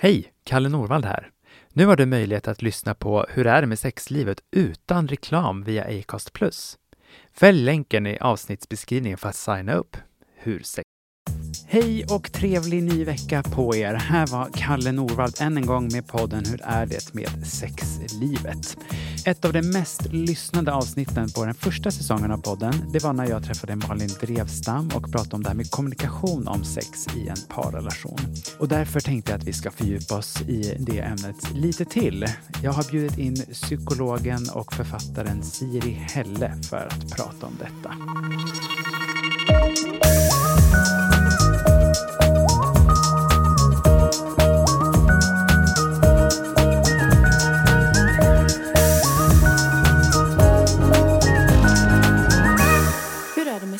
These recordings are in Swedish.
Hej! Kalle Norvald här. Nu har du möjlighet att lyssna på Hur är det med sexlivet utan reklam via Acast+. Fäll länken i avsnittsbeskrivningen för att signa upp. Hur Hej och trevlig ny vecka på er. Här var Kalle Norvald än en gång med podden Hur är det med sexlivet? Ett av de mest lyssnade avsnitten på den första säsongen av podden, det var när jag träffade Malin Drevstam och pratade om det här med kommunikation om sex i en parrelation. Och därför tänkte jag att vi ska fördjupa oss i det ämnet lite till. Jag har bjudit in psykologen och författaren Siri Helle för att prata om detta.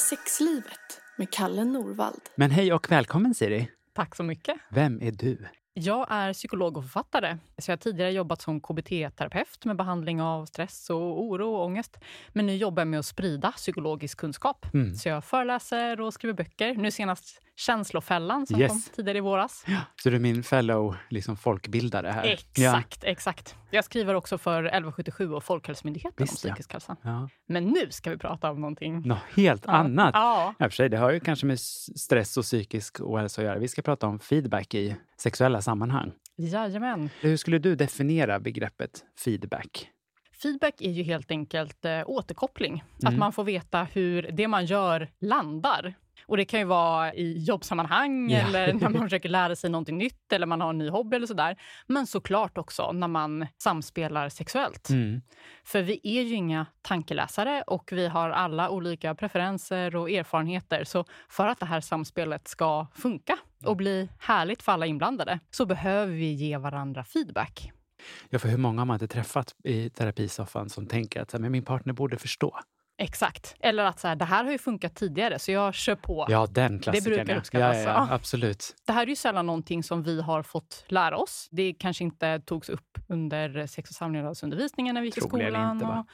Sexlivet med Kalle Norvald? Men hej och välkommen Siri! Tack så mycket. Vem är du? Jag är psykolog och författare. Så jag har tidigare jobbat som KBT-terapeut med behandling av stress, och oro och ångest. Men nu jobbar jag med att sprida psykologisk kunskap. Mm. Så jag föreläser och skriver böcker. Nu senast Känslofällan som Yes. kom tidigare i våras. Så du är min fellow liksom folkbildare här? Ja. Exakt, exakt. Jag skriver också för 1177 och Folkhälsomyndigheten om Visst, ja. psykisk hälsa. ja. Men nu ska vi prata om någonting. Något helt Ja. annat. Ja. Ja, för sig, det har ju kanske med stress och psykisk ohälsa att göra. Vi ska prata om feedback i sexuella sammanhang. Jajamän. Hur skulle du definiera begreppet feedback? Feedback är ju helt enkelt eh, återkoppling. Mm. Att man får veta hur det man gör landar. Och Det kan ju vara i jobbsammanhang Ja. eller när man försöker lära sig någonting nytt eller man har en ny hobby eller sådär. Men såklart också när man samspelar sexuellt. Mm. För vi är ju inga tankeläsare och vi har alla olika preferenser och erfarenheter. Så för att det här samspelet ska funka och bli härligt för alla inblandade så behöver vi ge varandra feedback. Ja, för hur många har man inte träffat i terapisoffan som tänker att men min partner borde förstå? Exakt. Eller att så här, det här har ju funkat tidigare så jag kör på. Ja, den klassikern. brukar ja. uppskattas, ja, ja, ja, absolut. Det här är ju sällan någonting som vi har fått lära oss. Det kanske inte togs upp under sex och samlevnadsundervisningen när vi gick i skolan. inte, va?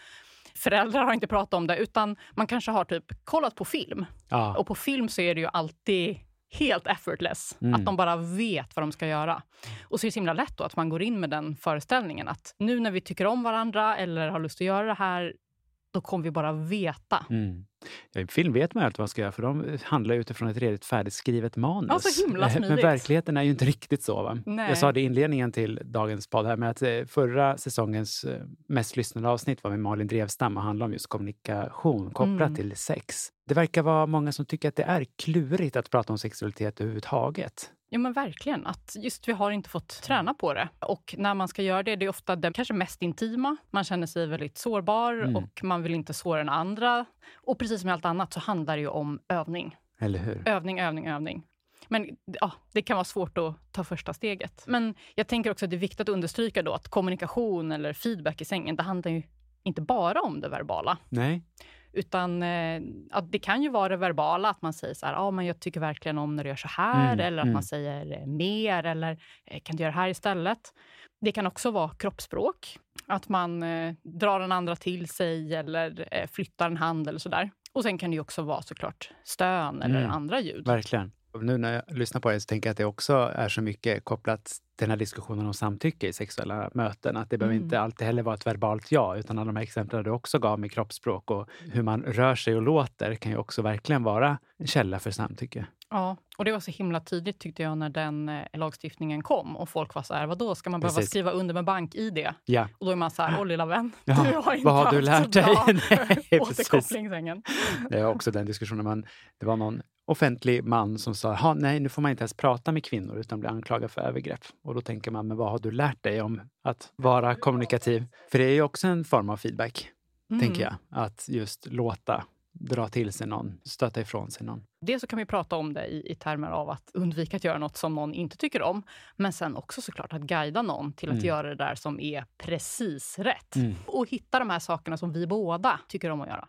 föräldrar har inte pratat om det, utan man kanske har typ kollat på film. Ja. Och på film så är det ju alltid helt effortless. Mm. Att de bara vet vad de ska göra. Och så är det så himla lätt då att man går in med den föreställningen att nu när vi tycker om varandra eller har lust att göra det här, då kommer vi bara veta. Mm. Ja, I film vet man ju alltid vad man ska göra, för de handlar utifrån ett redigt färdigskrivet manus. Ja, så himla Eh, Men verkligheten är ju inte riktigt så. Va? Nej. Jag sa det i inledningen till dagens podd här med att eh, förra säsongens eh, mest lyssnade avsnitt var med Malin Drevstam och handlade om just kommunikation kopplat Mm. till sex. Det verkar vara många som tycker att det är klurigt att prata om sexualitet överhuvudtaget. Ja men verkligen. Att just vi har inte fått träna på det. Och när man ska göra det, det är ofta det kanske mest intima. Man känner sig väldigt sårbar Mm. och man vill inte såra den andra. Och precis som med allt annat så handlar det ju om övning. Eller hur? Övning, övning, övning. Men ja, det kan vara svårt att ta första steget. Men jag tänker också att det är viktigt att understryka då att kommunikation eller feedback i sängen, det handlar ju inte bara om det verbala. Nej. Utan eh, att det kan ju vara det verbala, att man säger så här, ah, men jag tycker verkligen om när du gör så här, Mm, eller att mm. man säger eh, mer, eller eh, kan du göra det här istället? Det kan också vara kroppsspråk, att man eh, drar den andra till sig eller eh, flyttar en hand eller sådär. Och sen kan det ju också vara såklart stön eller Mm, andra ljud. Verkligen. Nu när jag lyssnar på det så tänker jag att det också är så mycket kopplat till den här diskussionen om samtycke i sexuella möten. Att det behöver Mm. inte alltid heller vara ett verbalt ja, utan alla de här exemplen du också gav med kroppsspråk och hur man rör sig och låter kan ju också verkligen vara en källa för samtycke. Ja, och det var så himla tydligt tyckte jag när den eh, lagstiftningen kom och folk var så här, vadå, ska man behöva Precis. skriva under med bank-id? Ja, Och då är man så här, åh lilla vän, Ja, du har inte vad har du lärt dig? Nej, återkoppling sängen. det är också den diskussionen. Man, det var någon offentlig man som sa, "Ha, nej, nu får man inte ens prata med kvinnor utan blir anklagad för övergrepp. Och då tänker man, men vad har du lärt dig om att vara kommunikativ? För det är ju också en form av feedback. tänker jag. Att just låta dra till sig någon, stöta ifrån sig någon. Dels så kan vi prata om det i, i termer av att undvika att göra något som någon inte tycker om. Men sen också såklart att guida någon till att Mm. göra det där som är precis rätt. Mm. Och hitta de här sakerna som vi båda tycker om att göra.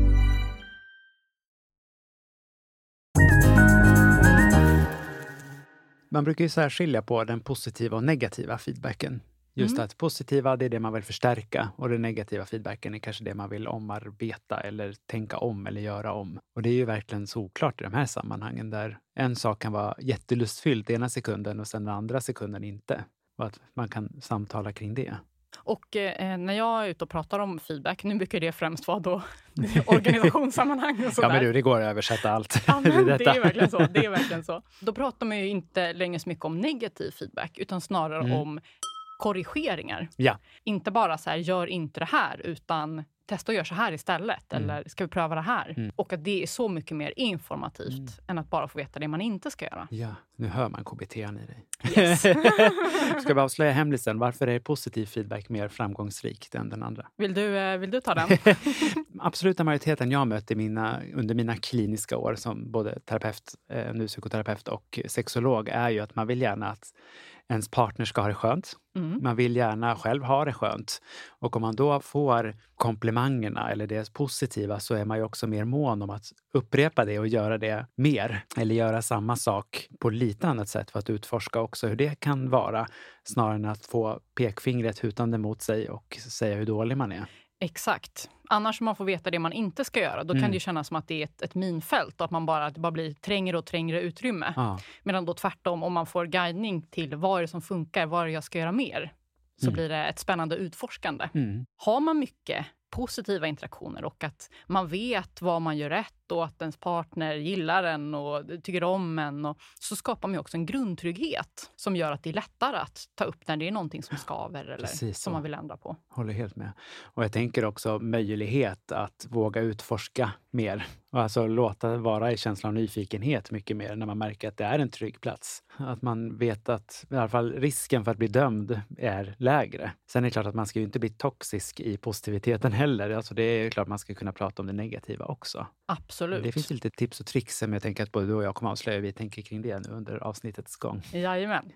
Man brukar ju särskilja på den positiva och negativa feedbacken. Just Mm. att positiva, det är det man vill förstärka och den negativa feedbacken är kanske det man vill omarbeta eller tänka om eller göra om. Och det är ju verkligen såklart i de här sammanhangen där en sak kan vara jättelustfylld ena sekunden och sen den andra sekunden inte. Och att man kan samtala kring det. Och eh, när jag är ute och pratar om feedback, nu brukar det främst vara då organisationssammanhang och Ja sådär. men du, det går att översätta allt. Ja, men det är verkligen så. Det är verkligen så. Då pratar man ju inte längre så mycket om negativ feedback, utan snarare Mm. om korrigeringar. Ja. Inte bara så här, gör inte det här, utan testa att göra så här istället. Mm. Eller ska vi pröva det här? Mm. Och att det är så mycket mer informativt än att bara få veta det man inte ska göra. Ja, nu hör man KBT i dig. Yes. Ska vi avslöja hemlisen? Varför är positiv feedback mer framgångsrikt än den andra? Vill du, eh, vill du ta den? Absoluta majoriteten jag mött mina, under mina kliniska år som både terapeut, eh, nu psykoterapeut och sexolog är ju att man vill gärna att ens partner ska ha det skönt. Mm. Man vill gärna själv ha det skönt. Och om man då får komplimangerna eller det positiva så är man ju också mer mån om att upprepa det och göra det mer. Eller göra samma sak på lite annat sätt för att utforska också hur det kan vara. Snarare än att få pekfingret hutande mot sig och säga hur dålig man är. Exakt. Annars om man får veta det man inte ska göra, då Mm. kan det kännas som att det är ett, ett minfält och att man bara, att det bara blir trängre och trängre utrymme. Ja. Medan då tvärtom, om man får guidning till vad är det som funkar, vad är det jag ska göra mer, så Mm. blir det ett spännande utforskande. Mm. Har man mycket positiva interaktioner och att man vet vad man gör rätt och att ens partner gillar en och tycker om en, och, så skapar man också en grundtrygghet som gör att det är lättare att ta upp när det är någonting som skaver eller Precis som man vill ändra på. Håller helt med. Och jag tänker också möjlighet att våga utforska mer. Och alltså låta vara i känslan av nyfikenhet mycket mer när man märker att det är en trygg plats. Att man vet att i alla fall risken för att bli dömd är lägre. Sen är det klart att man ska ju inte bli toxisk i positiviteten heller. Alltså det är klart man ska kunna prata om det negativa också. Absolut. Det finns lite tips och tricks som jag tänker att både du och jag kommer avslöja. Vi tänker kring det nu under avsnittets gång. Jajamän.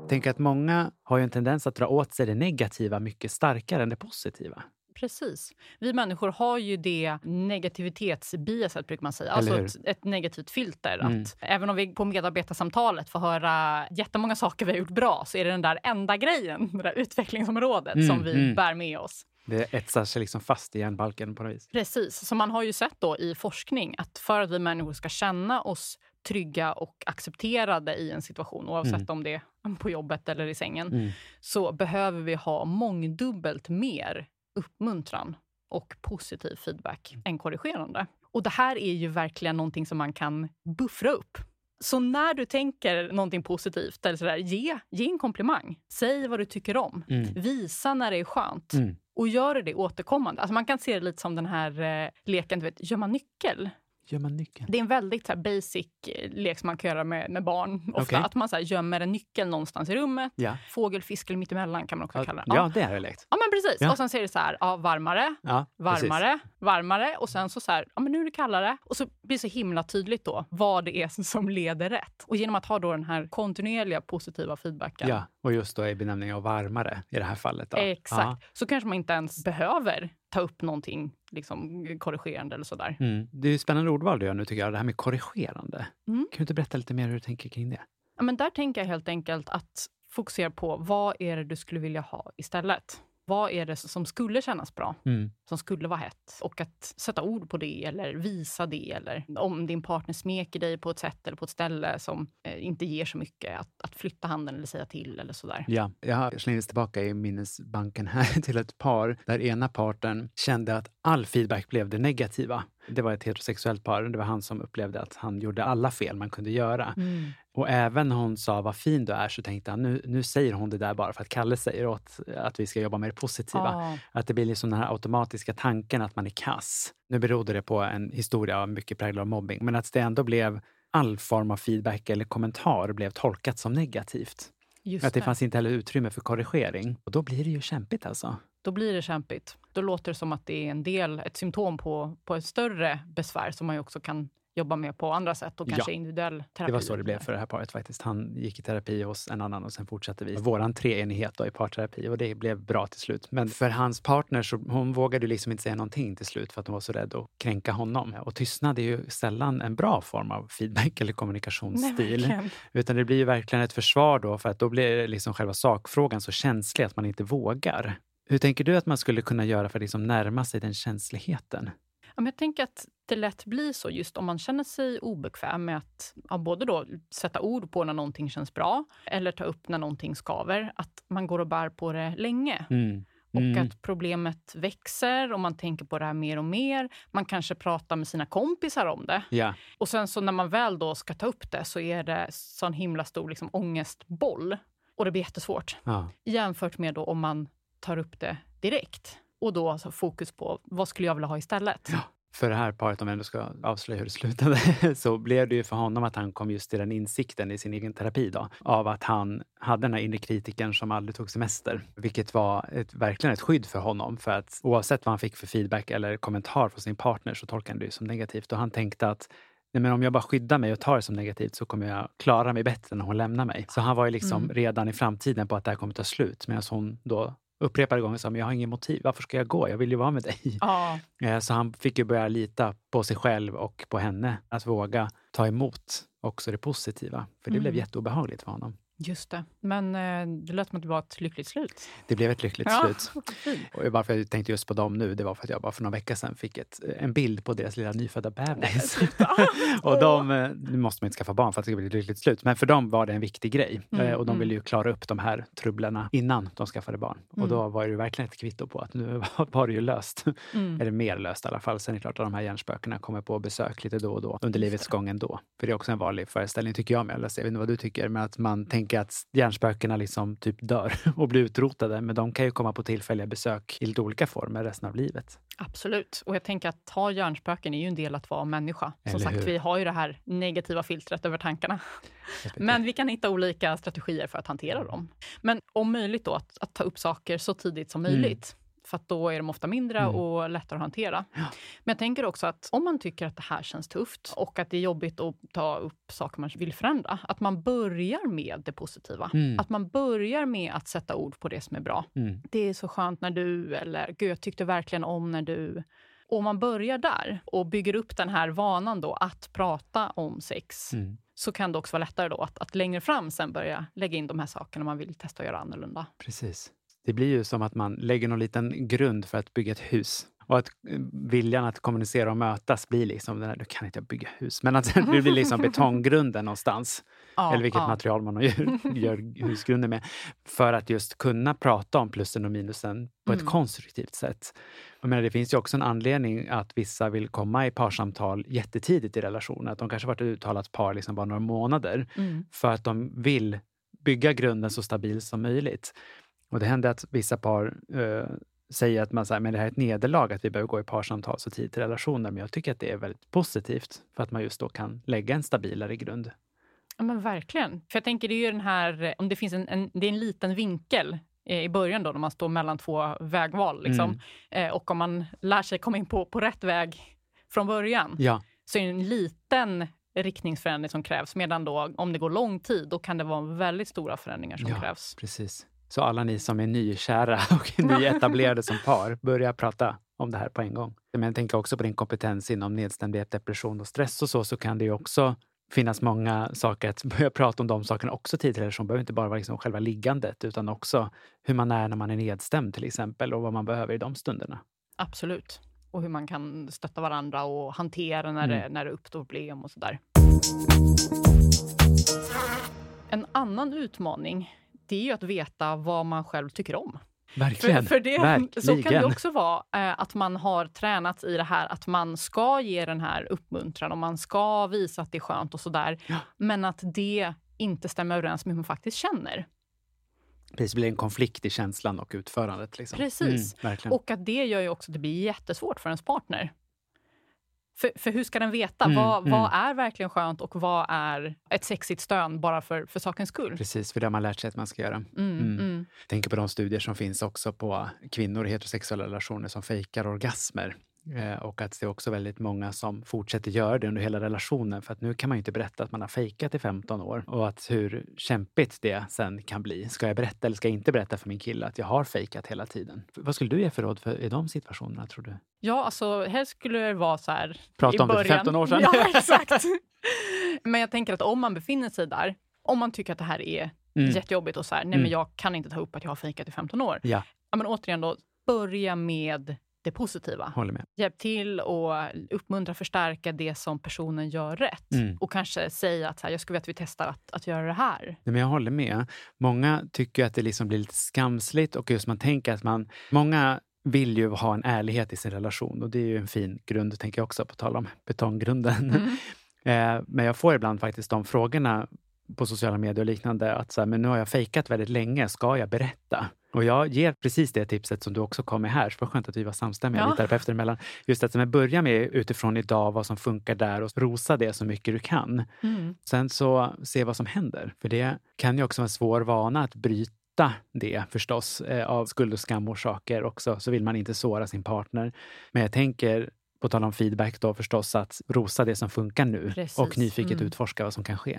Jag tänker att många har ju en tendens att dra åt sig det negativa mycket starkare än det positiva. Precis. Vi människor har ju det negativitetsbiaset, brukar man säga. Alltså ett, ett negativt filter. Mm. Att även om vi på medarbetarsamtalet får höra jättemånga saker vi har gjort bra så är det den där enda grejen, det där utvecklingsområdet, Mm, som vi mm. bär med oss. Det etsar sig liksom fast i hjärnbalken på något vis. Precis. Så man har ju sett då i forskning att för att vi människor ska känna oss trygga och accepterade i en situation, oavsett Mm. om det är på jobbet eller i sängen, Mm. så behöver vi ha mångdubbelt mer uppmuntran och positiv feedback än korrigerande. Och det här är ju verkligen någonting som man kan buffra upp. Så när du tänker någonting positivt, eller sådär, ge, ge en komplimang. Säg vad du tycker om. Mm. Visa när det är skönt. Mm. Och gör det återkommande. Alltså man kan se det lite som den här eh, leken, du vet, gör man nyckel? Gör man nyckeln? Det är en väldigt så basic eh, lek som man kan göra med, med barn. Ofta. Okej. Att man så här, gömmer en nyckel någonstans i rummet. Ja. Fågel, fisk eller mittemellan kan man också Ja, kalla det. ja, det har jag lekt. Ja, men precis. Ja. Och sen ser det så här, ja, varmare, Ja, precis. varmare, varmare. Och sen så, så här, ja men nu är det kallare. Och så blir det så himla tydligt då vad det är som leder rätt. Och genom att ha då den här kontinuerliga positiva feedbacken. Ja, och just då i benämningen av varmare i det här fallet. Då. Exakt. Så kanske man inte ens behöver ta upp någonting liksom, korrigerande eller sådär. Mm. Det är ju spännande ordval du gör nu tycker jag, det här med korrigerande. Mm. Kan du inte berätta lite mer hur du tänker kring det? Ja, men där tänker jag helt enkelt att fokusera på vad är det du skulle vilja ha istället. Vad är det som skulle kännas bra, Mm. som skulle vara hett? Och att sätta ord på det eller visa det. Eller om din partner smeker dig på ett sätt eller på ett ställe som eh, inte ger så mycket, att, att flytta handen eller säga till eller sådär. Ja, jag slängdes tillbaka i minnesbanken här till ett par där ena parten kände att all feedback blev det negativa. Det var ett heterosexuellt par. Det var han som upplevde att han gjorde alla fel man kunde göra. Mm. Och även när hon sa vad fin du är så tänkte han nu, nu säger hon det där bara för att Kalle säger åt att vi ska jobba med det positiva. Ja. Att det blir liksom den här automatiska tanken att man är kass. Nu berodde det på en historia mycket präglad av mobbing, men att det ändå blev all form av feedback eller kommentar blev tolkat som negativt. Just Att det det. fanns inte heller utrymme för korrigering. Och då blir det ju kämpigt alltså. Då blir det kämpigt. Då låter det som att det är en del, ett symptom på, på ett större besvär som man ju också kan jobba med på andra sätt och kanske Ja. individuell terapi. Det var så det blev för det här paret faktiskt. Han gick i terapi hos en annan och sen fortsatte vi våran treenighet då i parterapi och det blev bra till slut. Men för hans partner så hon vågade ju liksom inte säga någonting till slut för att hon var så rädd att kränka honom. Och tystnad är ju sällan en bra form av feedback eller kommunikationsstil. verkligen. Utan det blir ju verkligen ett försvar då för att då blir liksom själva sakfrågan så känslig att man inte vågar. Hur tänker du att man skulle kunna göra för att liksom närma sig den känsligheten? Men jag tänker att det lätt blir så just om man känner sig obekväm med att ja, både då sätta ord på när någonting känns bra eller ta upp när någonting skaver. Att man går och bär på det länge. Mm. Och Mm. att problemet växer och man tänker på det här mer och mer. Man kanske pratar med sina kompisar om det. Ja, Och sen så när man väl då ska ta upp det så är det sån himla stor liksom, ångestboll. Och det blir jättesvårt. ja. Jämfört med då om man tar upp det direkt. Och då alltså fokus på vad skulle jag vilja ha istället. Ja. För det här paret, om jag ändå ska avslöja hur det slutade, så blev det ju för honom att han kom just till den insikten i sin egen terapi då, av att han hade den här inre kritikern som aldrig tog semester. Vilket var ett, verkligen ett skydd för honom. För att oavsett vad han fick för feedback eller kommentar från sin partner så tolkade han det ju som negativt. Och han tänkte att Nej, men om jag bara skyddar mig och tar det som negativt så kommer jag klara mig bättre när hon lämnar mig. Så han var ju liksom Mm. redan i framtiden på att det här kommer ta slut. Medan hon då upprepade gånger sa, men jag har ingen motiv. Varför ska jag gå? Jag vill ju vara med dig. Ja, Eh, Så han fick ju börja lita på sig själv och på henne. Att våga ta emot också det positiva. För det blev Mm. jätteobehagligt för honom. Just det. Men eh, det lät som att det var ett lyckligt slut. Det blev ett lyckligt Ja, slut. Och varför jag tänkte just på dem nu, det var för att jag bara för några veckor sedan fick ett, en bild på deras lilla nyfödda bebis. och de, eh, nu måste man inte skaffa barn för att det ska bli ett lyckligt slut, men för dem var det en viktig grej. Mm, Eh, och de mm. ville ju klara upp de här trubblarna innan de skaffade barn. Och Mm. då var det ju verkligen ett kvitto på att nu var- det ju löst. Mm. Eller mer löst i alla fall. Sen är det klart att de här hjärnspökena kommer på besök lite då och då under livets gång ändå. För det är också en vanlig föreställning tycker jag med. Jag vet inte vad du tycker, men att man tänker att hjärnspökena liksom typ dör och blir utrotade. Men de kan ju komma på tillfälliga besök i lite olika former resten av livet. Absolut. Och jag tänker att ha hjärnspöken är ju en del att vara människa. Som Eller sagt, hur? vi har ju det här negativa filtret över tankarna. Men vi kan hitta olika strategier för att hantera dem. Men om möjligt då att, att ta upp saker så tidigt som Mm. För att då är de ofta mindre Mm. och lättare att hantera. Men jag tänker också att om man tycker att det här känns tufft och att det är jobbigt att ta upp saker man vill förändra, att man börjar med det positiva. Mm. Att man börjar med att sätta ord på det som är bra. Mm. Det är så skönt när du, eller gud jag tyckte verkligen om när du. Och om man börjar där och bygger upp den här vanan då att prata om sex, Mm. så kan det också vara lättare då att, att längre fram sen börja lägga in de här sakerna man vill testa att göra annorlunda. Precis. Det blir ju som att man lägger någon liten grund för att bygga ett hus. Och att eh, viljan att kommunicera och mötas blir liksom den här, du kan inte bygga hus, men att det blir liksom betonggrunden någonstans. Ja, eller vilket ja. material man gör, gör husgrunden med. För att just kunna prata om plussen och minusen på ett Mm. konstruktivt sätt. Jag menar, det finns ju också en anledning att vissa vill komma i parsamtal jättetidigt i relationen. Att de kanske varit ett uttalat par liksom bara några månader. Mm. För att de vill bygga grunden så stabil som möjligt. Och det händer att vissa par eh, säger att man säger, men det här är ett nederlag att vi behöver gå i parsamtal så tidigt i relationer. Men jag tycker att det är väldigt positivt för att man just då kan lägga en stabilare grund. Ja, men verkligen. För jag tänker det är ju den här, om det finns en, en, det är en liten vinkel eh, i början då när man står mellan två vägval. Liksom. Mm. Eh, och om man lär sig komma in på, på rätt väg från början Ja, så är det en liten riktningsförändring som krävs. Medan då om det går lång tid, då kan det vara väldigt stora förändringar som Ja. krävs. precis. Så alla ni som är nykära och nyetablerade som par, börja prata om det här på en gång. Men jag tänker också på din kompetens inom nedstämdhet, depression och stress och så, så kan det ju också finnas många saker att börja prata om de sakerna också relation. Det behöver inte bara vara liksom själva liggandet utan också hur man är när man är nedstämd till exempel och vad man behöver i de stunderna. Absolut. Och hur man kan stötta varandra och hantera när, Mm. det, när det uppstår problem och sådär. En annan utmaning det är ju att veta vad man själv tycker om. Verkligen. För, för det, Verkligen. så kan det också vara eh, att man har tränat i det här att man ska ge den här uppmuntran och man ska visa att det är skönt och sådär. Ja. Men att det inte stämmer överens med hur man faktiskt känner. Precis, det blir en konflikt i känslan och utförandet. Liksom. Precis. Mm. Och att det gör ju också att det blir jättesvårt för ens partner. För, för hur ska den veta? Mm, vad, mm. vad är verkligen skönt och vad är ett sexigt stön bara för, för sakens skull? Precis, för det har man lärt sig att man ska göra. Mm, Mm. mm. Tänker på de studier som finns också på kvinnor i heterosexuella relationer som fejkar orgasmer. Eh, och att det är också väldigt många som fortsätter göra det under hela relationen. För att nu kan man ju inte berätta att man har fejkat i 15 år. Och att hur kämpigt det sen kan bli. Ska jag berätta eller ska jag inte berätta för min kille att jag har fejkat hela tiden? Vad skulle du ge för råd för, i de situationerna, tror du? Ja, alltså helst skulle det vara så här Prata i om det för början. 15 år sedan. Ja, exakt. Men jag tänker att om man befinner sig där, om man tycker att det här är Mm. jättejobbigt och så här, nej Mm. men jag kan inte ta upp att jag har fejkat i 15 år. Ja, Ja, men återigen då, börja med det positiva. håller med. Hjälp till och uppmuntra, förstärka det som personen gör rätt. Mm. Och kanske säga att här, jag skulle vilja att vi testar att, att göra det här. Nej, men jag håller med. Många tycker att det liksom blir lite skamsligt och just man tänker att man... Många vill ju ha en ärlighet i sin relation och det är ju en fin grund, tänker jag också, på tal om betonggrunden. Mm. Eh, men jag får ibland faktiskt de frågorna på sociala medier och liknande. Att så här, men nu har jag fejkat väldigt länge, ska jag berätta? Och jag ger precis det tipset som du också kom med här. Så vad skönt att vi var samstämmiga Ja. lite terapeuter emellan. Just att men börja med utifrån idag vad som funkar där och rosa det så mycket du kan. Mm. Sen så se vad som händer. För det kan ju också vara en svår vana att bryta det förstås. Eh, av skuld och skamorsaker också så vill man inte såra sin partner. Men jag tänker, på tal om feedback då förstås, att rosa det som funkar nu Precis. och nyfiket Mm. utforska vad som kan ske.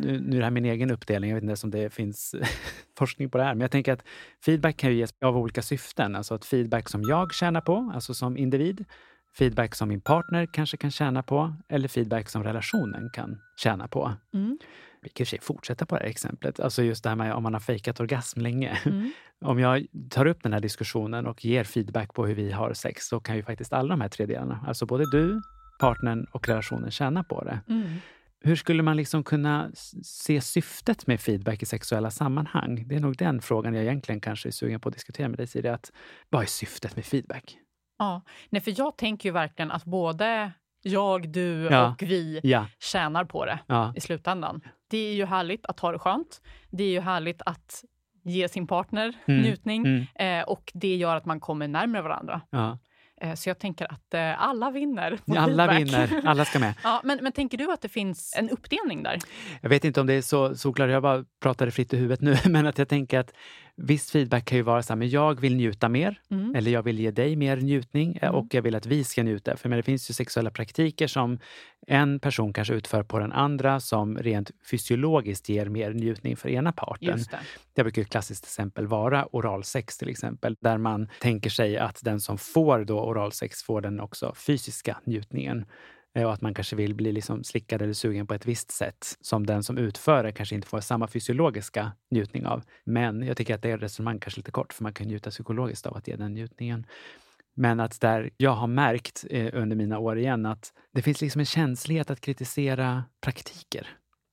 Nu, nu är det här min egen uppdelning, jag vet inte ens om det finns forskning på det här, men jag tänker att feedback kan ju ges av olika syften. Alltså att feedback som jag tjänar på, alltså som individ, feedback som min partner kanske kan tjäna på, eller feedback som relationen kan tjäna på. Mm. Vi kan i och för sig fortsätta på det här exemplet. Alltså just det här med om man har fejkat orgasm länge. Mm. Om jag tar upp den här diskussionen och ger feedback på hur vi har sex, så kan ju faktiskt alla de här tre delarna, alltså både du, partnern och relationen tjäna på det. Mm. Hur skulle man liksom kunna se syftet med feedback i sexuella sammanhang? Det är nog den frågan jag egentligen kanske är sugen på att diskutera med dig, Siri. Att, vad är syftet med feedback? Ja, nej, för jag tänker ju verkligen att både jag, du Ja. och vi Ja, tjänar på det ja, i slutändan. det är ju härligt att ha det skönt. Det är ju härligt att ge sin partner Mm, njutning mm. eh, och det gör att man kommer närmare varandra. Ja. Eh, så jag tänker att eh, alla vinner. Alla feedback. vinner, alla ska med. Ja, men, men tänker du att det finns en uppdelning där? Jag vet inte om det är så solklart, jag bara pratade fritt i huvudet nu, men att jag tänker att viss feedback kan ju vara så här, men jag vill njuta mer, Mm. eller jag vill ge dig mer njutning eh, Mm. och jag vill att vi ska njuta. För men det finns ju sexuella praktiker som en person kanske utför på den andra som rent fysiologiskt ger mer njutning för ena parten. Just det. Det brukar ett klassiskt exempel vara oralsex till exempel, där man tänker sig att den som får då oralsex får den också fysiska njutningen. Eh, Och att man kanske vill bli liksom slickad eller sugen på ett visst sätt som den som utför det kanske inte får samma fysiologiska njutning av. Men jag tycker att det är resonemang kanske lite kort, för man kan njuta psykologiskt av att ge den njutningen. Men att där jag har märkt eh, under mina år igen att det finns liksom en känslighet att kritisera praktiker.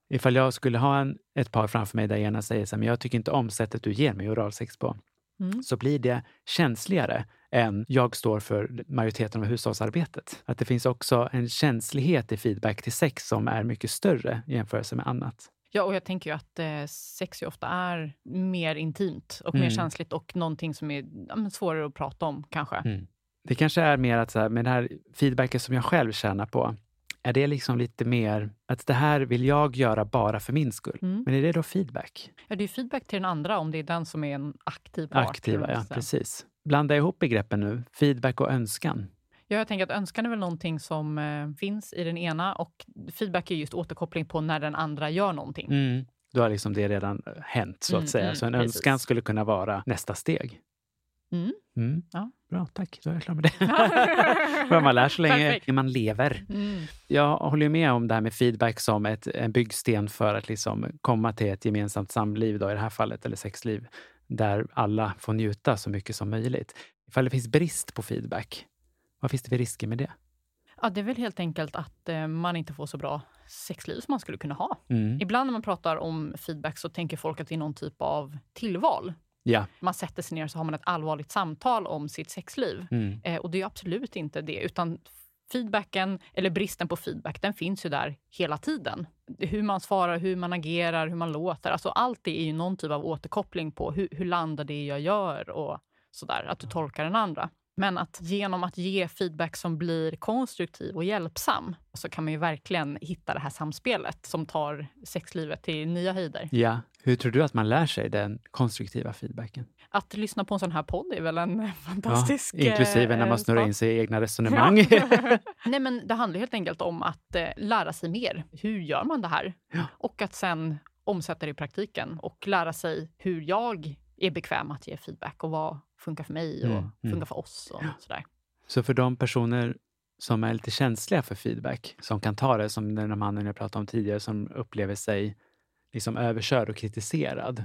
Ifall jag skulle ha en, ett par framför mig där ena säger så här, men jag tycker inte om sättet du ger mig oralsex på, Mm. så blir det känsligare än jag står för majoriteten av hushållsarbetet. Att det finns också en känslighet i feedback till sex som är mycket större i jämförelse med annat. Ja, och jag tänker ju att eh, sex ju ofta är mer intimt och mer Mm. känsligt och någonting som är ja, svårare att prata om kanske. Mm. Det kanske är mer att så här, med det här feedbacket som jag själv tjänar på, är det liksom lite mer att det här vill jag göra bara för min skull. Mm. Men är det då feedback? Ja, det är feedback till den andra om det är den som är en aktiv part. Aktiva, ja. Precis. Blanda ihop begreppen nu. Feedback och önskan. Ja, jag tänker att önskan är väl någonting som eh, finns i den ena och feedback är just återkoppling på när den andra gör någonting. Mm. Då har liksom det redan eh, hänt, så att Mm, säga. mm, så en precis. önskan skulle kunna vara nästa steg. Mm. Mm. Ja. Bra, tack. Då är jag klar med det. Vad man lär så länge Perfekt. man lever. Mm. Jag håller med om det här med feedback som ett, en byggsten för att liksom komma till ett gemensamt samliv, då, i det här fallet, eller sexliv, där alla får njuta så mycket som möjligt. Ifall det finns brist på feedback, vad finns det för risker med det? Ja, det är väl helt enkelt att eh, man inte får så bra sexliv som man skulle kunna ha. Mm. Ibland när man pratar om feedback så tänker folk att det är någon typ av tillval. Ja. Man sätter sig ner och så har man ett allvarligt samtal om sitt sexliv. Mm. Eh, och det är absolut inte det, utan feedbacken, eller bristen på feedback, den finns ju där hela tiden. Hur man svarar, hur man agerar, hur man låter. Alltså allt det är ju någon typ av återkoppling på hur, hur landar det jag gör och sådär, att du tolkar den andra. Men att genom att ge feedback som blir konstruktiv och hjälpsam så kan man ju verkligen hitta det här samspelet som tar sexlivet till nya höjder. ja. Hur tror du att man lär sig den konstruktiva feedbacken? Att lyssna på en sån här podd är väl en fantastisk... ja, inklusive när eh, man snurrar sak. in sig i egna resonemang. Nej, men det handlar helt enkelt om att eh, lära sig mer. Hur gör man det här? Ja. Och att sen omsätta det i praktiken och lära sig hur jag är bekväm att ge feedback och vad funkar för mig och Mm, mm. funkar för oss och sådär. Så för de personer som är lite känsliga för feedback, som kan ta det, som den här mannen jag pratade om tidigare, som upplever sig liksom överkörd och kritiserad.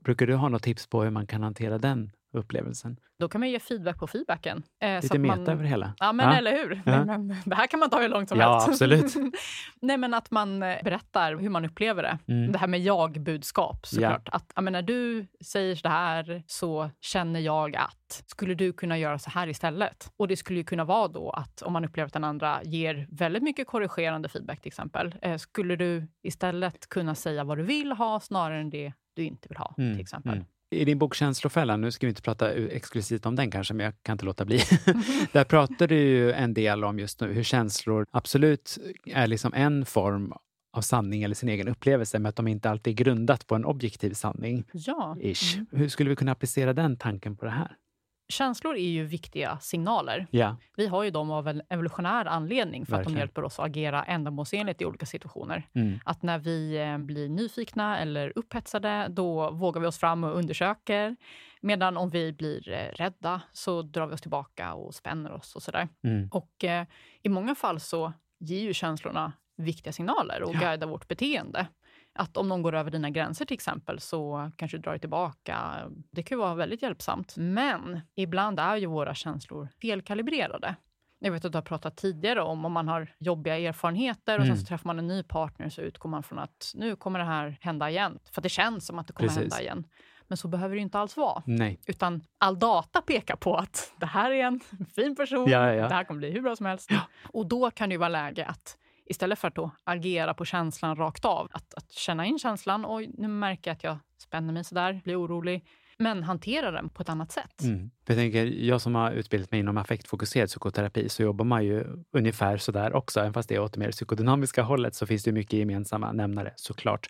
Brukar du ha något tips på hur man kan hantera den upplevelsen? Då kan man ge feedback på feedbacken. Eh, Lite meta man, över det hela. Ja, men Ja. eller hur? Ja. Nej, men, det här kan man ta hur långt som Ja, helst. absolut. Nej, men att man eh, berättar hur man upplever det. Mm. Det här med jag-budskap såklart. Att, ja, men när du säger så här så känner jag att, skulle du kunna göra så här istället? Och det skulle ju kunna vara då att om man upplever att den andra ger väldigt mycket korrigerande feedback till exempel, eh, skulle du istället kunna säga vad du vill ha snarare än det du inte vill ha Mm, till exempel. mm. I din bok Känslofällan, nu ska vi inte prata exklusivt om den kanske, men jag kan inte låta bli. Där pratar du ju en del om just nu hur känslor absolut är liksom en form av sanning eller sin egen upplevelse, men att de inte alltid är grundat på en objektiv sanning. Ja. Ish. Mm. Hur skulle vi kunna applicera den tanken på det här? Känslor är ju viktiga signaler. Ja, Vi har ju dem av en evolutionär anledning för att Verkligen. de hjälper oss att agera ändamålsenligt i olika situationer. mm. Att när vi eh, blir nyfikna eller upphetsade, då vågar vi oss fram och undersöker. Medan om vi blir eh, rädda så drar vi oss tillbaka och spänner oss och sådär. Mm. Och eh, i många fall så ger ju känslorna viktiga signaler och Ja. guidar vårt beteende. Att om någon går över dina gränser till exempel så kanske du drar tillbaka. Det kan ju vara väldigt hjälpsamt. Men ibland är ju våra känslor felkalibrerade. Jag vet att du har pratat tidigare om om man har jobbiga erfarenheter och Mm. sen så träffar man en ny partner så utgår man från att nu kommer det här hända igen. För det känns som att det kommer Precis. hända igen. Men så behöver det ju inte alls vara. Nej. Utan all data pekar på att det här är en fin person, Ja, ja. det här kommer bli hur bra som helst. Och då kan det ju vara läge att Istället för att då agera på känslan rakt av. Att, att känna in känslan. Oj, nu märker jag att jag spänner mig sådär, blir orolig. Men hantera den på ett annat sätt. Mm. Jag, tänker, jag som har utbildat mig inom affektfokuserad psykoterapi så jobbar man ju ungefär så där också. Även fast det är åt det mer psykodynamiska hållet så finns det mycket gemensamma nämnare såklart.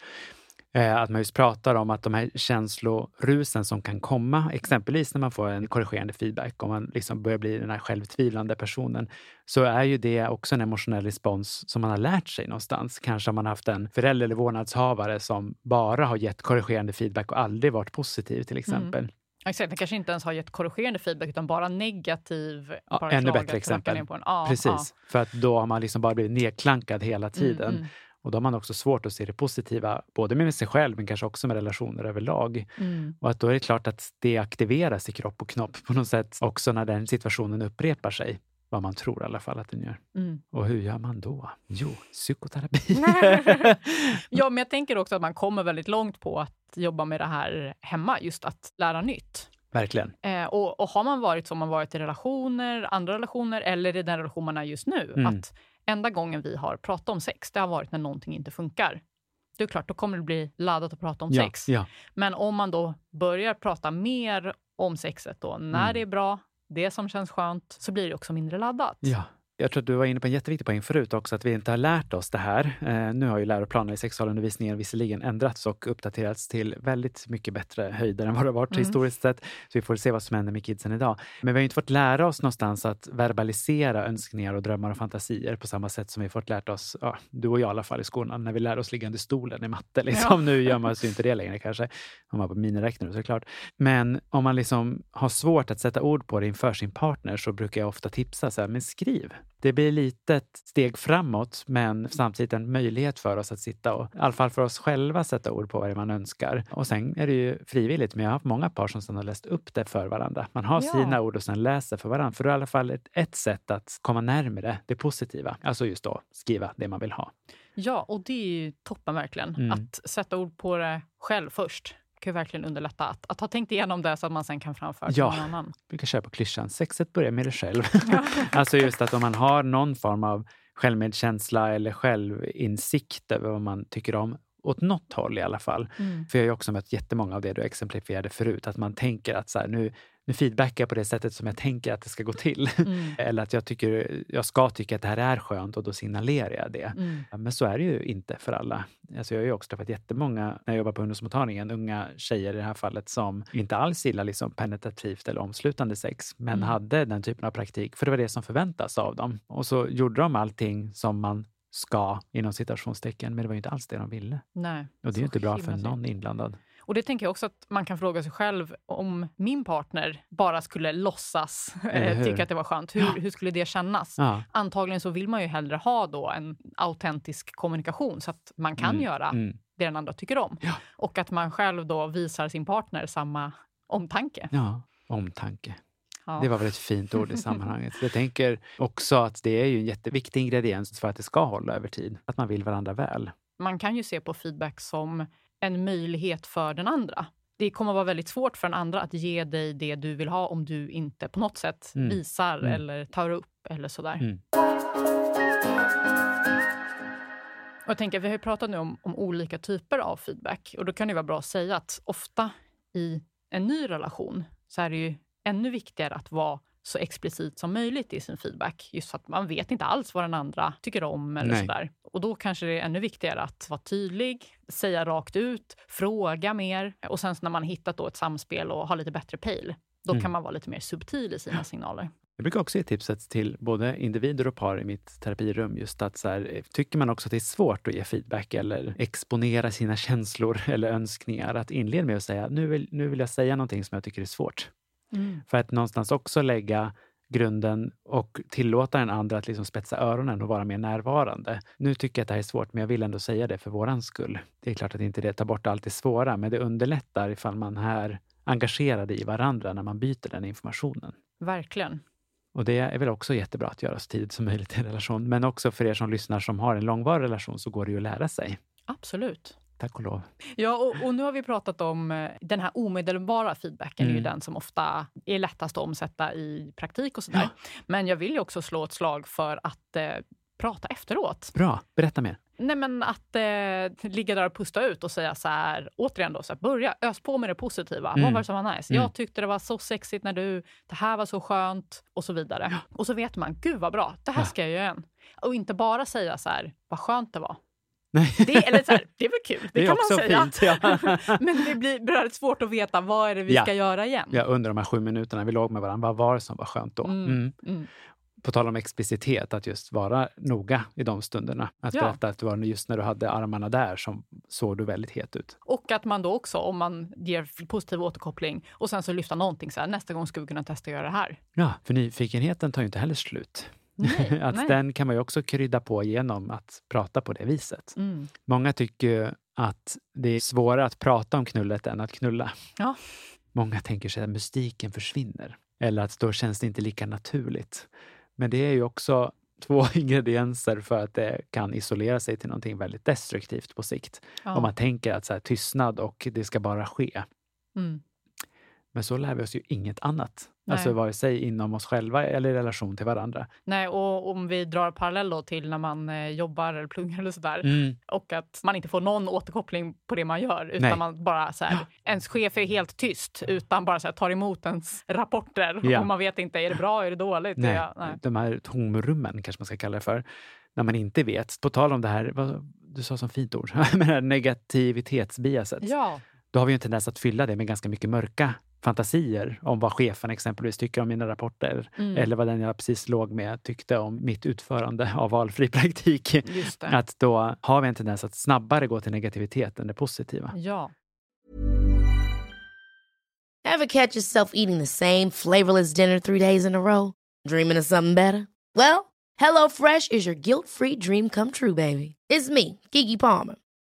Eh, att man just pratar om att de här känslorusen som kan komma, exempelvis när man får en korrigerande feedback, om man liksom börjar bli den här självtvivlande personen, så är ju det också en emotionell respons som man har lärt sig någonstans. Kanske har man haft en förälder eller vårdnadshavare som bara har gett korrigerande feedback och aldrig varit positiv till exempel. Mm. Exakt, den kanske inte ens har gett korrigerande feedback utan bara negativ. Ja, bara ännu bättre exempel. Ja, Precis, ja. för att då har man liksom bara blivit nedklankad hela tiden. Mm, mm. Och då har man också svårt att se det positiva, både med sig själv men kanske också med relationer överlag. Mm. Och att då är det klart att det aktiveras i kropp och knopp på något sätt också när den situationen upprepar sig. Vad man tror i alla fall att den gör. Mm. Och hur gör man då? Jo, psykoterapi. ja, men jag tänker också att man kommer väldigt långt på att jobba med det här hemma, just att lära nytt. Verkligen. Eh, och, och, har man varit som man varit i relationer, andra relationer eller i den relation man är just nu, mm. att enda gången vi har pratat om sex, det har varit när någonting inte funkar. Det är klart, då kommer det bli laddat att prata om ja, sex. Ja. Men om man då börjar prata mer om sexet då, när mm. det är bra, det som känns skönt, så blir det också mindre laddat. Ja, jag tror att du var inne på en jätteviktig poäng förut också, att vi inte har lärt oss det här. Eh, nu har ju läroplanerna i sexualundervisningen visserligen ändrats och uppdaterats till väldigt mycket bättre höjder än vad det varit mm. historiskt sett. Så vi får se vad som händer med kidsen idag. Men vi har inte fått lära oss någonstans att verbalisera önskningar och drömmar och fantasier på samma sätt som vi fått lärt oss, ja, du och jag i alla fall i skolan, när vi lär oss ligga under stolen i matte. Liksom. Ja. Nu gör man ju inte det längre kanske, om man på miniräknare såklart. Men om man liksom har svårt att sätta ord på det inför sin partner så brukar jag ofta tipsa så här, men skriv det blir lite ett steg framåt, men samtidigt en möjlighet för oss att sitta och i alla fall för oss själva sätta ord på vad det är man önskar. Och sen är det ju frivilligt, men jag har haft många par som sedan har läst upp det för varandra. Man har ja. sina ord och sen läser för varandra, för det är i alla fall ett, ett sätt att komma närmare det positiva. Alltså just då skriva det man vill ha. Ja, och det är ju toppen verkligen. Mm. Att sätta ord på det själv först kan verkligen underlätta att, att ha tänkt igenom det så att man sen kan framföra till ja, någon annan. Jag brukar köra på klyschan, sexet börjar med dig själv. alltså just att om man har någon form av självmedkänsla eller självinsikt över vad man tycker om åt något håll i alla fall. Mm. För jag har ju också mött jättemånga av det du exemplifierade förut, att man tänker att så här, nu, nu feedbackar jag på det sättet som jag tänker att det ska gå till. Mm. Eller att jag, tycker, jag ska tycka att det här är skönt och då signalerar jag det. Mm. Men så är det ju inte för alla. Alltså jag har ju också träffat jättemånga, när jag jobbar på ungdomsmottagningen, unga tjejer i det här fallet som inte alls gillar liksom penetrativt eller omslutande sex, men mm. hade den typen av praktik, för det var det som förväntas av dem. Och så gjorde de allting som man ska, inom citationstecken, men det var ju inte alls det de ville. Nej, och det är ju inte bra för någon inblandad. Och det tänker jag också att man kan fråga sig själv om min partner bara skulle låtsas eh, tycka att det var skönt. Hur, ja. hur skulle det kännas? Ja. Antagligen så vill man ju hellre ha då en autentisk kommunikation så att man kan mm. göra mm. det den andra tycker om. Ja. Och att man själv då visar sin partner samma omtanke. Ja, omtanke. Ja. Det var väl ett fint ord i sammanhanget. Jag tänker också att det är ju en jätteviktig ingrediens för att det ska hålla över tid. Att man vill varandra väl. Man kan ju se på feedback som en möjlighet för den andra. Det kommer att vara väldigt svårt för den andra att ge dig det du vill ha om du inte på något sätt mm. visar mm. eller tar upp eller sådär. Mm. Och jag tänker, vi har ju pratat nu om, om, olika typer av feedback och då kan det vara bra att säga att ofta i en ny relation så är det ju ännu viktigare att vara så explicit som möjligt i sin feedback. Just för att man vet inte alls vad den andra tycker om. eller sådär. Och då kanske det är ännu viktigare att vara tydlig, säga rakt ut, fråga mer. Och sen när man hittat då ett samspel och har lite bättre pejl, då mm. kan man vara lite mer subtil i sina signaler. Jag brukar också ge tipset till både individer och par i mitt terapirum. Just att så här, tycker man också att det är svårt att ge feedback eller exponera sina känslor eller önskningar, att inleda med att säga nu vill, nu vill jag säga någonting som jag tycker är svårt. Mm. För att någonstans också lägga grunden och tillåta den andra att liksom spetsa öronen och vara mer närvarande. Nu tycker jag att det här är svårt, men jag vill ändå säga det för våran skull. Det är klart att inte det tar bort allt det svåra, men det underlättar ifall man är engagerade i varandra när man byter den informationen. Verkligen. Och det är väl också jättebra att göra så tidigt som möjligt i en relation. Men också för er som lyssnar som har en långvarig relation så går det ju att lära sig. Absolut. Tack och lov. Ja, och, och, nu har vi pratat om eh, den här omedelbara feedbacken, mm. är ju mm. den som ofta är lättast att omsätta i praktik och sådär. Ja. Men jag vill ju också slå ett slag för att eh, prata efteråt. Bra, berätta mer. Nej, men att eh, ligga där och pusta ut och säga så här, återigen då, så här, börja ös på med det positiva. Mm. Vad var det som var nice? Mm. Jag tyckte det var så sexigt när du, det här var så skönt och så vidare. Och så vet man, gud vad bra, det här Ja. ska jag göra igen. Och inte bara säga så här, vad skönt det var. Det, eller så här, det är väl kul, det, Det kan man säga. fint, ja. Men det blir blir svårt att veta vad är det vi Ja. ska göra igen. Ja, under de här sju minuterna vi låg med varandra, vad var det som var skönt då? Mm. Mm. Mm. På tal om explicititet, att just vara noga i de stunderna. Att Ja. berätta att det var just när du hade armarna där som såg du väldigt het ut. Och att man då också, om man ger positiv återkoppling och sen så lyfta någonting så här, nästa gång ska vi kunna testa att göra det här. Ja, för nyfikenheten tar ju inte heller slut. Nej, att nej. Den kan man ju också krydda på genom att prata på det viset. Mm. Många tycker att det är svårare att prata om knullet än att knulla. Ja. Många tänker sig att mystiken försvinner. Eller att då känns det inte lika naturligt. Men det är ju också två ingredienser för att det kan isolera sig till någonting väldigt destruktivt på sikt. Ja. Om man tänker att så här, tystnad och det ska bara ske. Mm. Men så lär vi oss ju inget annat. Nej. Alltså vare sig inom oss själva eller i relation till varandra. Nej, och om vi drar parallell då till när man eh, jobbar eller pluggar eller sådär Mm. och att man inte får någon återkoppling på det man gör utan Nej. man bara så här, ens chef är helt tyst utan bara så här, tar emot ens rapporter Ja. och man vet inte, är det bra, är det dåligt? Nej, jag, nej. de här tomrummen kanske man ska kalla det för. När man inte vet. På tal om det här, vad, du sa som fint ord, med det här negativitetsbiaset. Ja, Då har vi ju en tendens att fylla det med ganska mycket mörka fantasier om vad chefen exempelvis tycker om mina rapporter. Mm. Eller vad den jag precis låg med tyckte om mitt utförande av valfri praktik. just det. Att då har vi en tendens att snabbare gå till negativitet än det positiva. Ja. Ever catch yourself eating the same flavorless dinner three days in a row? Dreaming of something better? Well, HelloFresh is your guilt free dream come true, baby. It's me, Gigi Palmer.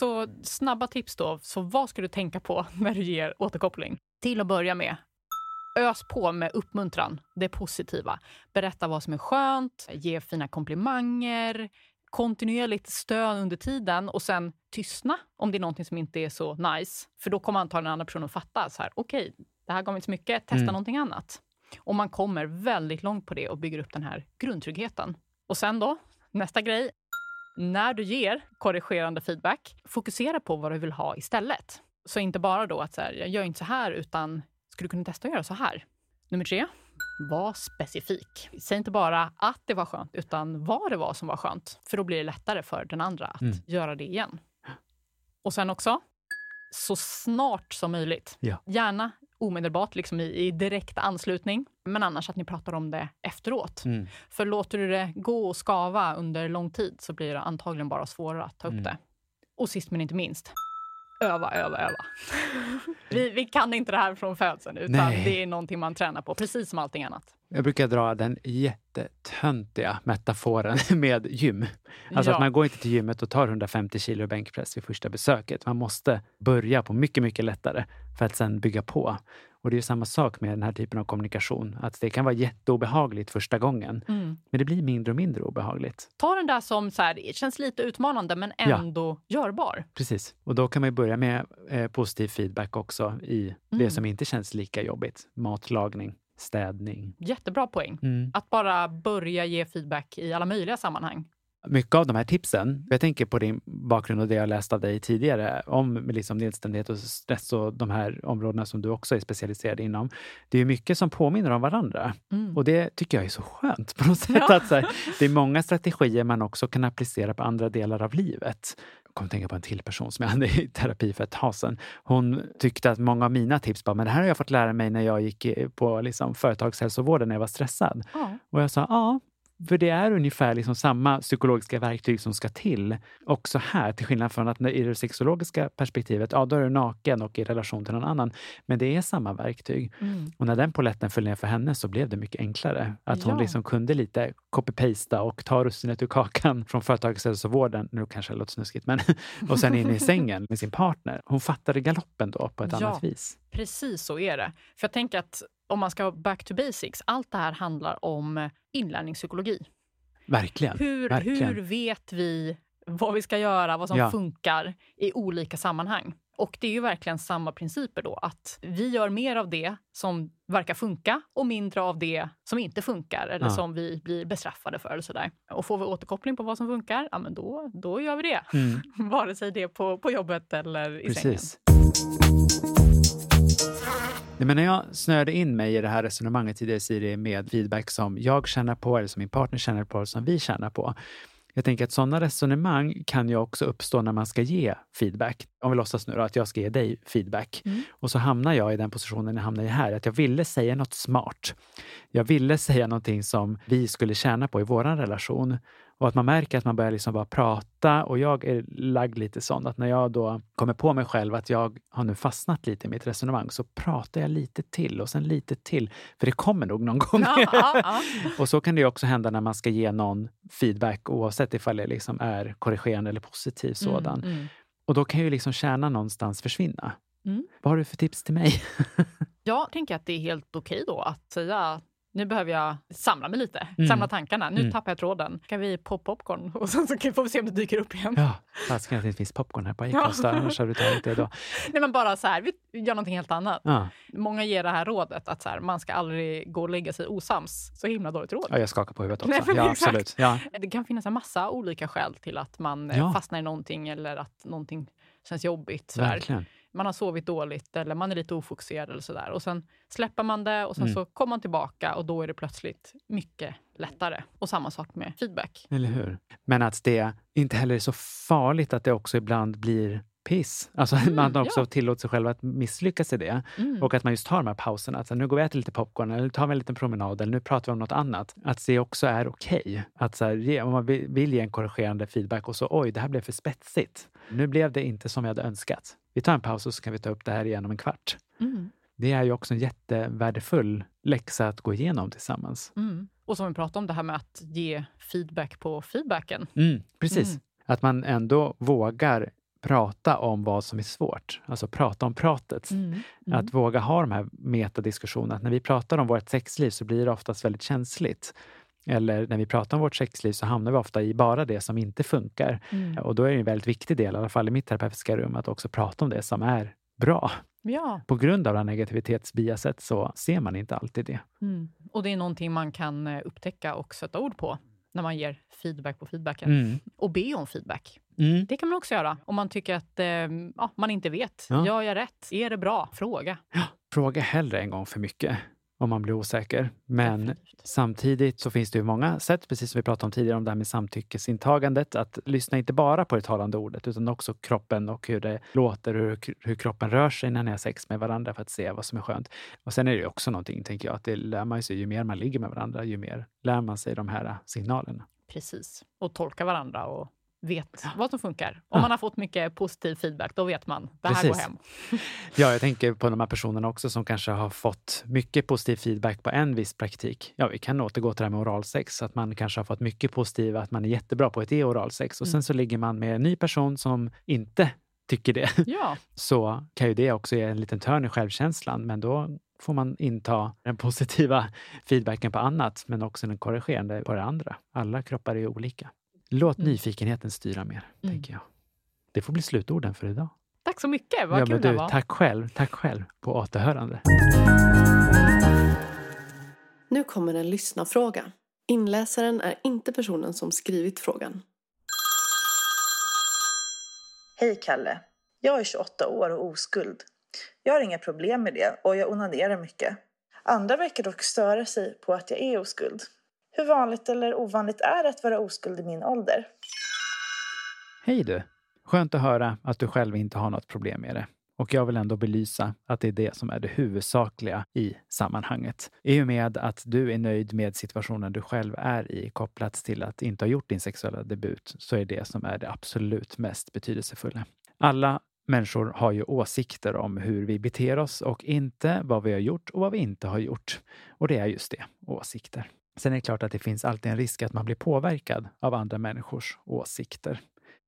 Så snabba tips då. Så vad ska du tänka på när du ger återkoppling? Till att börja med, ös på med uppmuntran, det positiva. Berätta vad som är skönt, ge fina komplimanger, kontinuerligt stöd under tiden och sen tystna om det är någonting som inte är så nice. För då kommer antagligen den andra personen fatta så här, okej, det här gav inte så mycket, testa Mm. någonting annat. Och man kommer väldigt långt på det och bygger upp den här grundtryggheten. Och sen då, nästa grej, när du ger korrigerande feedback, fokusera på vad du vill ha istället. Så inte bara då att så här, jag gör inte så här, utan skulle du kunna testa att göra så här? Nummer tre, var specifik. Säg inte bara att det var skönt, utan vad det var som var skönt. För då blir det lättare för den andra att Mm. göra det igen. Och sen också, så snart som möjligt. Ja. Gärna omedelbart, liksom i, i direkt anslutning. Men annars att ni pratar om det efteråt. Mm. För låter du det gå och skava under lång tid så blir det antagligen bara svårare att ta upp Mm. det. Och sist men inte minst, öva, öva, öva. vi, vi kan inte det här från födseln, utan Nej. det är någonting man tränar på, precis som allting annat. Jag brukar dra den jättetöntiga metaforen med gym. Alltså Ja. att man går inte till gymmet och tar 150 kilo bänkpress vid första besöket. Man måste börja på mycket, mycket lättare för att sen bygga på. Och det är samma sak med den här typen av kommunikation. Att det kan vara jätteobehagligt första gången, Mm. men det blir mindre och mindre obehagligt. Ta den där som så här, känns lite utmanande men Ja. ändå görbar. Precis. Och då kan man ju börja med eh, positiv feedback också i det Mm. som inte känns lika jobbigt. Matlagning, städning. Jättebra poäng. Mm. Att bara börja ge feedback i alla möjliga sammanhang. mycket av de här tipsen, jag tänker på din bakgrund och det jag läst av dig tidigare om liksom nedstämdhet och stress och de här områdena som du också är specialiserad inom. Det är mycket som påminner om varandra Mm. och det tycker jag är så skönt på något sätt. Ja. Att här, det är många strategier man också kan applicera på andra delar av livet. Kommer att tänka på en till person som jag hade i terapi för ett tag sedan. Hon tyckte att många av mina tips bara, men det här har jag fått lära mig när jag gick på liksom företagshälsovården när jag var stressad. Ja. Och jag sa, ja, för det är ungefär liksom samma psykologiska verktyg som ska till också här, till skillnad från att i det sexologiska perspektivet, ja då är du naken och i relation till någon annan. Men det är samma verktyg. Mm. Och när den poletten föll ner för henne så blev det mycket enklare. Att hon Ja. liksom kunde lite copy-pasta och ta russinet ur kakan från företagshälsovården, nu kanske det låter snuskigt, men och sen in i sängen med sin partner. Hon fattade galoppen då på ett Ja. annat vis. Precis så är det. För jag tänker att om man ska back to basics, allt det här handlar om inlärningspsykologi. Verkligen. Hur, verkligen. hur vet vi vad vi ska göra, vad som Ja. funkar i olika sammanhang? Och det är ju verkligen samma principer då, att vi gör mer av det som verkar funka och mindre av det som inte funkar eller Ja. som vi blir bestraffade för. Eller sådär. Och får vi återkoppling på vad som funkar, ja men då, då gör vi det. Mm. Vare sig det är på, på jobbet eller i sängen. Nej, men när jag snörde in mig i det här resonemanget tidigare Siri med feedback som jag tjänar på eller som min partner tjänar på eller som vi tjänar på. Jag tänker att sådana resonemang kan ju också uppstå när man ska ge feedback. Om vi låtsas nu då att jag ska ge dig feedback. Mm. Och så hamnar jag i den positionen jag hamnar i här, att jag ville säga något smart. Jag ville säga någonting som vi skulle tjäna på i vår relation. Och att man märker att man börjar liksom bara prata och jag är lagd lite sån att när jag då kommer på mig själv att jag har nu fastnat lite i mitt resonemang så pratar jag lite till och sen lite till. För det kommer nog någon gång. Ja, ja, ja. och så kan det ju också hända när man ska ge någon feedback oavsett ifall det liksom är korrigerande eller positiv sådan. Mm, mm. Och då kan ju liksom kärnan någonstans försvinna. Mm. Vad har du för tips till mig? Jag tänker att det är helt okej då att säga nu behöver jag samla mig lite, Mm. samla tankarna. Nu Mm. tappar jag tråden. Ska vi poppa popcorn? Och sen så kan- får vi se om det dyker upp igen. Ja, fasiken att det finns popcorn här på Acast, annars hade du tagit det då. Nej, men bara så här, vi gör någonting helt annat. Ja. Många ger det här rådet att så här, man ska aldrig gå och lägga sig osams. Så himla dåligt råd. ja, jag skakar på huvudet Nej, också. men Ja, exakt. absolut. Ja. Det kan finnas en massa olika skäl till att man eh, Ja. fastnar i någonting eller att någonting känns jobbigt. Så. Verkligen. Man har sovit dåligt eller man är lite ofokuserad eller sådär. Och sen släpper man det och sen Mm. så kommer man tillbaka och då är det plötsligt mycket lättare. Och samma sak med feedback. Eller hur? Men att det inte heller är så farligt att det också ibland blir piss. Alltså man också ja. tillåter sig själv att misslyckas i det. Mm. Och att man just tar de här pauserna. Att nu går vi och äter lite popcorn eller tar vi en liten promenad eller nu pratar vi om något annat. Att det också är okej. Att så här, ge, om man vill ge en korrigerande feedback och så oj, det här blev för spetsigt. Nu blev det inte som jag hade önskat. Vi tar en paus och så kan vi ta upp det här igen om en kvart. Mm. Det är ju också en jättevärdefull läxa att gå igenom tillsammans. Mm. Och som vi pratade om, det här med att ge feedback på feedbacken. Mm, precis. Mm. Att man ändå vågar prata om vad som är svårt. Alltså prata om pratet. Mm. Att våga ha de här metadiskussionerna. Att när vi pratar om vårt sexliv så blir det oftast väldigt känsligt. Eller när vi pratar om vårt sexliv så hamnar vi ofta i bara det som inte funkar. Mm. Och då är det en väldigt viktig del, i alla fall i mitt terapeutiska rum, att också prata om det som är bra. Ja. På grund av det här negativitetsbiaset så ser man inte alltid det. Mm. Och det är någonting man kan eh, upptäcka och sätta ord på när man ger feedback på feedbacken. Mm. Och be om feedback. Mm. Det kan man också göra om man tycker att eh, ja, man inte vet. Ja. Gör jag rätt? Är det bra? Fråga. Fråga hellre en gång för mycket om man blir osäker. Men Definitivt. samtidigt så finns det ju många sätt, precis som vi pratade om tidigare, om det här med samtyckesintagandet, att lyssna inte bara på det talande ordet utan också kroppen och hur det låter, hur, hur kroppen rör sig när ni har sex med varandra för att se vad som är skönt. Och sen är det ju också någonting, tänker jag, att det lär man sig, ju mer man ligger med varandra, ju mer lär man sig de här signalerna. Precis. Och tolka varandra och vet vad som funkar. Om man har fått mycket positiv feedback, då vet man det här går hem. Ja, jag tänker på de här personerna också som kanske har fått mycket positiv feedback på en viss praktik. Ja, vi kan återgå till det här med oralsex, att man kanske har fått mycket positiv, att man är jättebra på ett e-oralsex och sen så ligger man med en ny person som inte tycker det. Ja, Så kan ju det också ge en liten törn i självkänslan, men då får man inta den positiva feedbacken på annat, men också den korrigerande på det andra. Alla kroppar är ju olika. Låt Mm. nyfikenheten styra mer, Mm. tänker jag. Det får bli slutorden för idag. tack så mycket. Vad ja, kul men det du, var. tack själv. Tack själv. På återhörande. Nu kommer en lyssnarfråga. Inläsaren är inte personen som skrivit frågan. Hej Kalle. Jag är 28 år och oskuld. Jag har inga problem med det och jag onanerar mycket. Andra verkar dock störa sig på att jag är oskuld. Hur vanligt eller ovanligt är det att vara oskuld i min ålder? Hej du! Skönt att höra att du själv inte har något problem med det. Och jag vill ändå belysa att det är det som är det huvudsakliga i sammanhanget. I och med att du är nöjd med situationen du själv är i kopplat till att inte ha gjort din sexuella debut så är det som är det absolut mest betydelsefulla. Alla människor har ju åsikter om hur vi beter oss och inte vad vi har gjort och vad vi inte har gjort. Och det är just det, åsikter. Sen är det klart att det finns alltid en risk att man blir påverkad av andra människors åsikter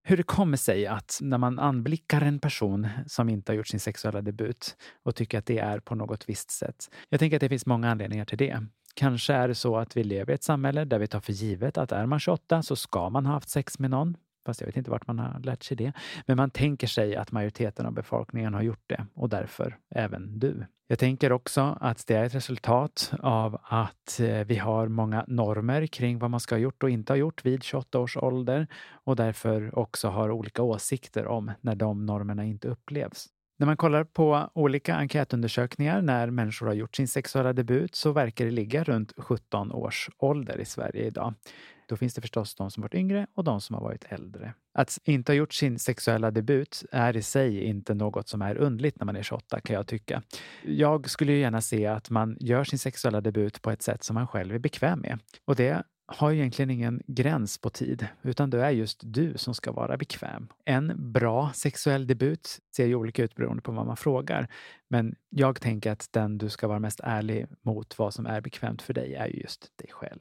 hur det kommer sig att när man anblickar en person som inte har gjort sin sexuella debut och tycker att det är på något visst sätt. Jag tänker att det finns många anledningar till det. Kanske är det så att vi lever i ett samhälle där vi tar för givet att är man 28 så ska man ha haft sex med någon. Fast jag vet inte vart man har lärt sig det. Men man tänker sig att majoriteten av befolkningen har gjort det och därför även du. Jag tänker också att det är ett resultat av att eh, vi har många normer kring vad man ska ha gjort och inte ha gjort vid 28 års ålder och därför också har olika åsikter om när de normerna inte upplevs. När man kollar på olika enkätundersökningar när människor har gjort sin sexuella debut så verkar det ligga runt 17 års ålder i Sverige idag. Då finns det förstås de som varit yngre och de som har varit äldre. Att inte ha gjort sin sexuella debut är i sig inte något som är undligt när man är 28 kan jag tycka. Jag skulle gärna se att man gör sin sexuella debut på ett sätt som man själv är bekväm med. Och det har ju egentligen ingen gräns på tid, utan det är just du som ska vara bekväm. En bra sexuell debut ser ju olika ut beroende på vad man frågar. Men jag tänker att den du ska vara mest ärlig mot vad som är bekvämt för dig är just dig själv.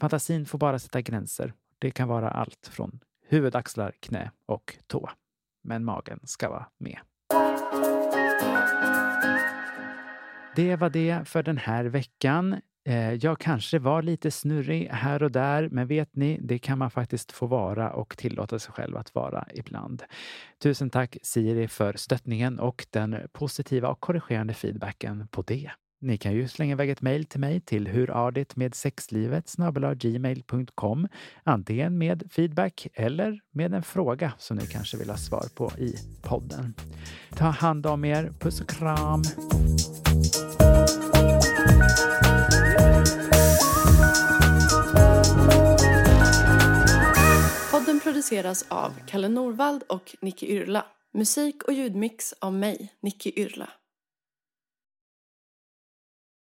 Fantasin får bara sätta gränser. Det kan vara allt från huvud, axlar, knä och tå. Men magen ska vara med. Det var det för den här veckan. Eh, Jag kanske var lite snurrig här och där, men vet ni, det kan man faktiskt få vara och tillåta sig själv att vara ibland. Tusen tack Siri för stöttningen och den positiva och korrigerande feedbacken på det. Ni kan ju slänga iväg ett mejl till mig till hurardigt gmail.com antingen med feedback eller med en fråga som ni kanske vill ha svar på i podden. Ta hand om er. Puss och kram! Produceras av Kalle Norvald och Nicky Yrla. Musik och ljudmix av mig, Nicky Yrla.